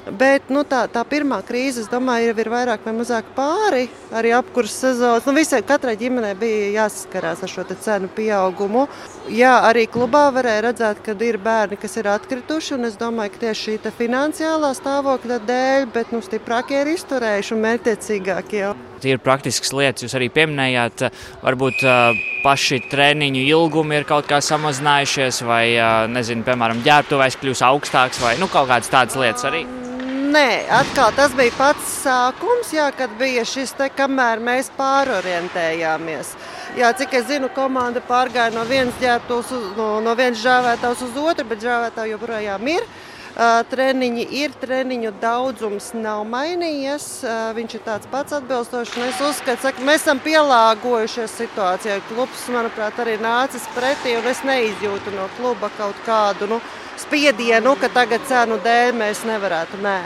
Speaker 9: Bet nu, tā, tā pirmā krīze, es domāju, jau ir vairāk vai mazāk pāri. Arī apkurss sezonas. Nu, visai, katrai ģimenei bija jāsaskarās ar šo cenu pieaugumu. Jā, arī klubā varēja redzēt, ka ir bērni, kas ir atkrituši. Es domāju, ka tieši šī finansiālā stāvokļa dēļ, bet nu, stiprākie ir izturējuši un mērķiecīgākie.
Speaker 6: Ir praktiskas lietas, jūs arī pieminējāt, varbūt paši treniņu ilgumi ir kaut kā samazinājušies, vai, nezinu, piemēram, ģērbtuvēs kļūst augstāks, vai nu, kaut kādas tādas lietas arī.
Speaker 9: Nē, atkal tas bija pats sākums, jā, kad bija šis te, kamēr mēs pārorientējāmies. Jā, cik es zinu, komanda pārgāja no vienas ģērbtuves, no, no vienas žāvētājs uz otru, bet žāvētāji joprojām ir. Uh, treniņi ir, treniņu daudzums nav mainījies. Uh, viņš ir tāds pats atbilstošs. Es uzskatu, ka mēs esam pielāgojušies situācijai. Klubs, manuprāt, arī nācis pretī, un es neizjūtu no kluba kaut kādu. Nu, spiedienu, ka tagad cenu dēļ mēs nevarētu. Nē.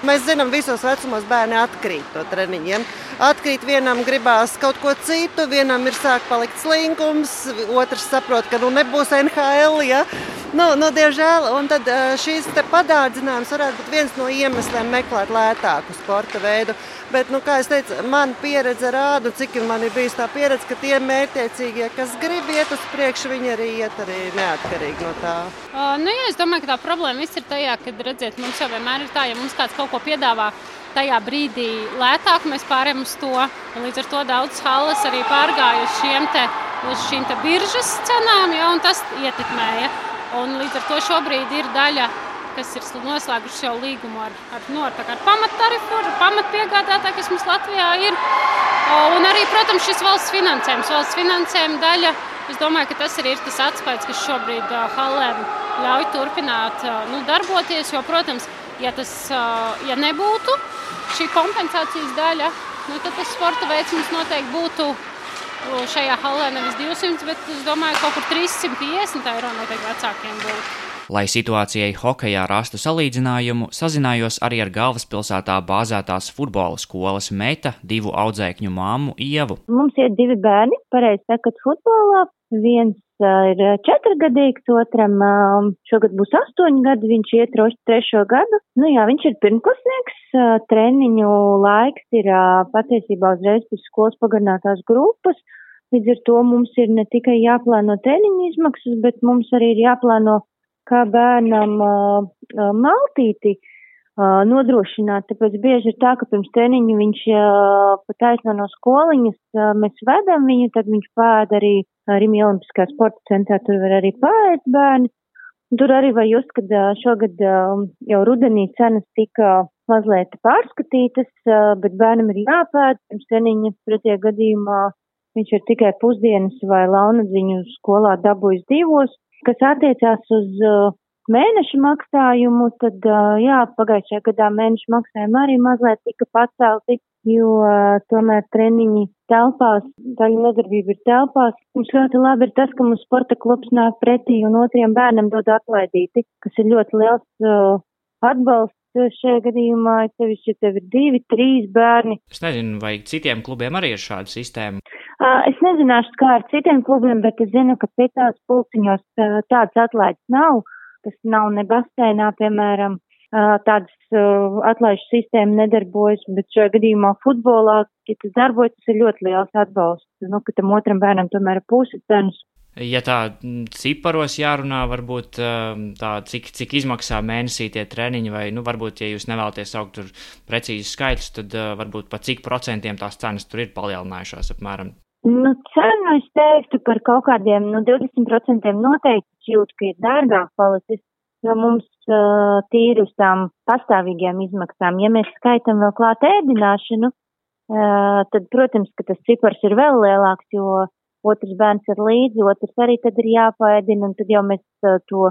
Speaker 9: Mēs zinām, visos vecumos bērni atkrīt no treniņiem. Atkrīt vienam, gribās kaut ko citu, vienam ir sāk palikt slinkums, otrs saprot, ka nu nebūs NHL. Ja? Nu, nu, diemžēl, tad šīs padārdzinājums varētu būt viens no iemesliem meklēt lētāku sporta veidu. Bet, nu, kā jau teicu, man pieredze rāda, cik man ir bijusi tā pieredze, ka tie mērķiecīgie, kas grib iet uz priekšu, viņi arī iet arī neatkarīgi no tā.
Speaker 8: Uh, nu, jā, es domāju, ka tā problēma viss ir tajā, ka, redziet, mums jau vienmēr ir tā, ja mums kāds kaut ko piedāvā. Tajā brīdī lētāk mēs pārējām uz to. Līdz ar to daudz halas arī pārgāja uz, te, uz šīm biržas cenām, ja, un tas ietekmēja. Un līdz ar to šobrīd ir daļa kas ir noslēguši jau līgumu ar, ar, nu, ar pamattarifu, ar pamatpiegādātāju, kas mums Latvijā ir. Un arī, protams, šis valsts finansējums, valsts finansējuma daļa. Es domāju, ka tas arī ir tas atspējs, kas šobrīd Halēm ļauj turpināt nu, darboties. Jo, protams, ja tas ja nebūtu šī kompensācijas daļa, nu, tad tas sporta veids mums noteikti būtu šajā halē nevis 200, bet es domāju, ka kaut kur 350 eiro noteikti vecākiem būtu.
Speaker 6: Lai situācijai hokeja rastu salīdzinājumu, sazinājos arī ar galvaspilsētā bāzētās futbola skolas meta divu audzēkņu māmu Ievu.
Speaker 10: Mums ir divi bērni, pareizi sakot, futbolā. Viens ir četrgadīgs, otram šogad būs astoņi gadi, viņš iet trešo gadu. Nu jā, viņš ir pirmklasnieks, treniņu laiks ir patiesībā uzreiz pēc skolas pagarinātās grupas. Līdz ar to mums ir ne tikai jāplāno treniņu izmaksas, bet mums arī ir jāplāno kā bērnam maltīti nodrošināt. Tāpēc bieži ir tā, ka pirms treniņa viņš pat aizno no skoliņas, mēs vedam viņu, tad viņš pēd arī Rīmija Olimpiskā sporta centrā, tur var arī pēst bērni. Tur arī var just, ka šogad jau rudenī cenas tika mazliet pārskatītas, bet bērnam ir jāpēd pirms treniņa pretie gadījumā. Viņš ir tikai pusdienas vai launadziņu skolā dabūjis divos kas attiecās uz uh, mēneša maksājumu, tad, jā, pagājušajā gadā mēneša maksājumi arī mazliet tika pacelti, jo tomēr treniņi telpās, daļa nodarbība ir telpās. Mums ļoti labi ir tas, ka mums sporta klubs nāk pretī un otriem bērnam dod atlaidīti, kas ir ļoti liels uh, atbalsts šajā gadījumā, sevišķi, ja tev ir divi, trīs bērni.
Speaker 6: Es nezinu, vai citiem klubiem arī ir šāda sistēma.
Speaker 10: Es nezināšu, kā ar citiem klubiem, bet es zinu, ka citās pulciņos tādas atlaides nav. Tas nav ne basēnā, piemēram, tādas atlaižu sistēma nedarbojas, bet šajā gadījumā futbolā, ja tas darbojas, tas ir ļoti liels atbalsts. Nu, ka tam otram bērnam tomēr ir puses bērns
Speaker 6: Ja tā ciparos jārunā, varbūt tā, cik, cik izmaksā mēnesī tie treniņi, vai, nu, varbūt, ja jūs nevēlaties saukt tur precīzi skaitļus, tad varbūt pa cik procentiem tās cenas tur ir palielinājušās apmēram.
Speaker 10: Nu, cenu es teiktu par kaut kādiem, nu, 20% noteikti jūt, ka ir dārgāk palicis, jo mums uh, tīri uz tām pastāvīgajām izmaksām, ja mēs skaitam vēl klāt ēdināšanu, uh, tad, protams, ka tas cipars ir vēl lielāks, jo otrs bērns ir līdzi, otrs arī tad ir jāpaēdina, un tad jau mēs uh, to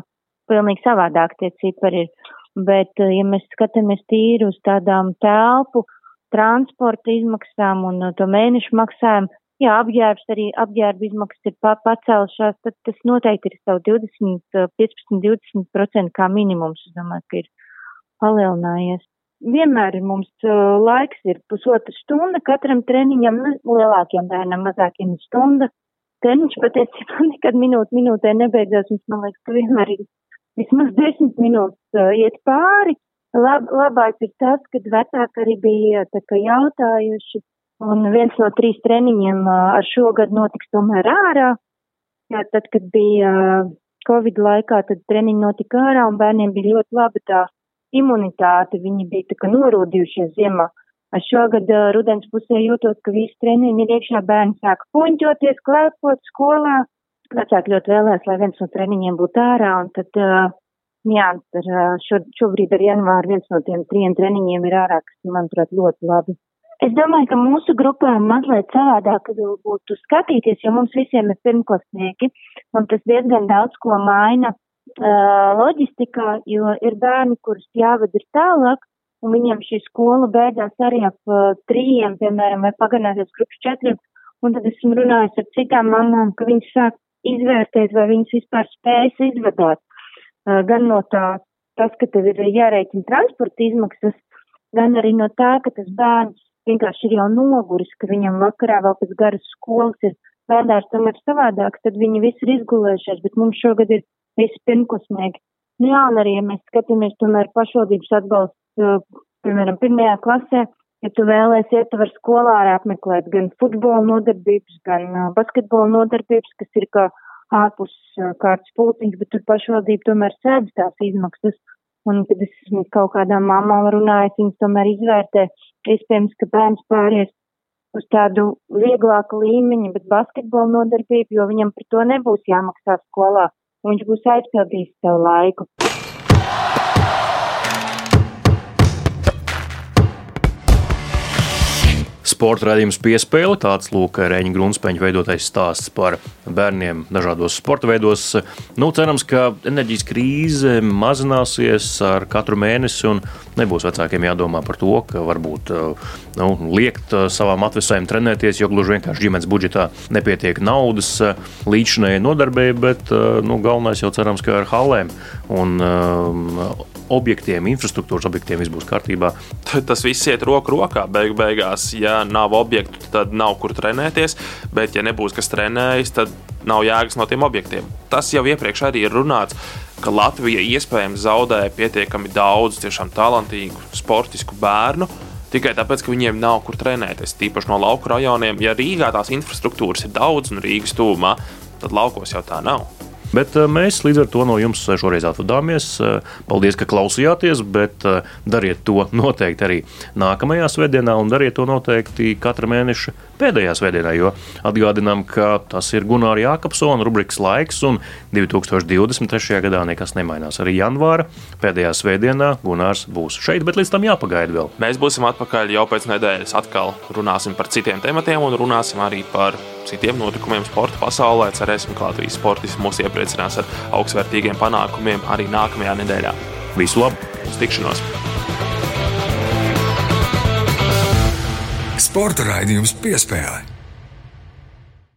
Speaker 10: pilnīgi savādāk tie cipari ir. Bet, uh, ja mēs skatāmies tīri uz tādām telpu, transporta izmaksām un uh, to mēnešu maksājumu, jā, apģērbs arī, apģērba izmaksas ir pa, pacēlušās, tad tas noteikti ir savu 20, 15, 20% kā minimums. Es domāju, ka ir palielinājies. Vienmēr ir mums uh, laiks, ir pusotra stunda katram treniņam, nu, lielākiem bērnam, mazākiem ir stunda. Treniņš patiesībā [LAUGHS] nekad minūte minūtē nebeidzās, mums man liekas, ka vienmēr ir vismaz desmit minūtes uh, iet pāri. Lab, labāk ir tas, kad vecāki arī bija tā kā jautājuši, un viens no trīs treniņiem ar šo gadu notiks tomēr ārā. Jā, tad, kad bija Covid laikā, tad treniņi notika ārā, un bērniem bija ļoti labi tā imunitāti, viņi bija tā kā norūdījušies ziemā. Es šogad rudens pusē jūtos, ka visi treniņi ir iekšā, bērni sāk puņķoties, klēpot skolā. Vecāki ļoti vēlēs, lai viens no treniņiem būtu ārā, un tad, jā, ar, šo, šobrīd ar janvāru viens no tiem trim treniņiem ir ārā, kas, manuprāt, ļoti labi. Es domāju, ka mūsu grupā mazliet savādāk būtu skatīties, jo mums visiem ir pirmklasnieki, un tas diezgan daudz ko maina loģistikā, jo ir bērni, kurus jāved ir tālāk, un viņiem šī skola beidzās arī ap trījiem, piemēram, vai pagarināties grupas četriem, un tad esmu runājis ar citām mamām, ka viņas sāk izvērtēt, vai viņas vispār spējas izvadāt. Gan no tā, tas, ka tev ir jārēķina transporta izmaksas, gan arī no tā, ka tas bērns vienkārši ir jau noguris, ka viņam vakarā vēl pēc garas skolas ir bērnārs tomēr savādāks, tad viņi visi ir izgulējušies, bet mums šogad ir visi pirmklasnieki. Nu jā, un arī, ja mēs skatāmies tomēr pašvaldības atbalsts, uh, piemēram, pirmajā klasē, ja tu vēlēsi iet, tu var skolā arī apmeklēt gan futbola nodarbības, gan uh, basketbola nodarbības, kas ir kā ārpus uh, kārtas pulciņš, bet tur pašvaldība tomēr sēdz tās izmaksas. Un, kad es kaut kādām mamām runājis, viņas tomēr izvērtē, iespējams, ka bērns pāries uz tādu vieglāku līmeņu, bet basketbola nodarbību, jo viņam par to nebūs jāmaksā skolā viņš būs aizpildījis savu laiku.
Speaker 1: Sporta raidījums piespēle, tāds lūk, Reņģa Grunspeņa veidotais stāsts par bērniem dažādos sporta veidos. Nu, cerams, ka enerģijas krīze mazināsies ar katru mēnesi un nebūs vecākiem jādomā par to, ka varbūt nu, liekt savām atvesēm trenēties, jo gluži vienkārši ģimenes budžetā nepietiek naudas līdzinējai nodarbēji, bet nu, galvenais jau cerams, ka ar halēm un um, objektiem, infrastruktūras objektiem viss būs kārtībā.
Speaker 2: Tas viss iet roku rokā. Beig beigās, ja nav objektu, tad nav kur trenēties, bet ja nebūs kas trenējas, tad nav jēgas no tiem objektiem. Tas jau iepriekš arī ir runāts, ka Latvija iespējams zaudē pietiekami daudz tiešām talantīgu sportisku bērnu. Tikai tāpēc, ka viņiem nav kur trenēties, tīpaši no lauku rajoniem. Ja Rīgā tās infrastruktūras ir daudz un Rīgas tūmā, tad laukos jau tā nav.
Speaker 1: Bet eh, mēs līdz ar to no jums šoreiz atvadāmies. Eh, paldies, ka klausījāties, bet eh, dariet to [LAUGHS] noteikti arī nākamajā svētdienā, un dariet to noteikti katra mēneša pēdējā svētdienā, jo atgādinām, ka tas ir Gunārs Jākapsona rubrikas laiks, un 2023. gadā nekas nemainās. Arī janvāra pēdējā svētdienā Gunārs būs šeit, bet līdz tam jāpagaida vēl.
Speaker 2: Mēs būsim atpakaļ jau pēc nedēļas. Atkal runāsim par citiem tematiem un runāsim arī par citiem notikumiem sporta pasaulē. Cerēsim, ka Latvijas sportisti mūs iepriecinās ar augstvērtīgiem panākumiem arī nākamajā nedēļā.
Speaker 1: Visu labu!
Speaker 2: Uz tikšanos!
Speaker 3: Sporta raidījums piespēlē.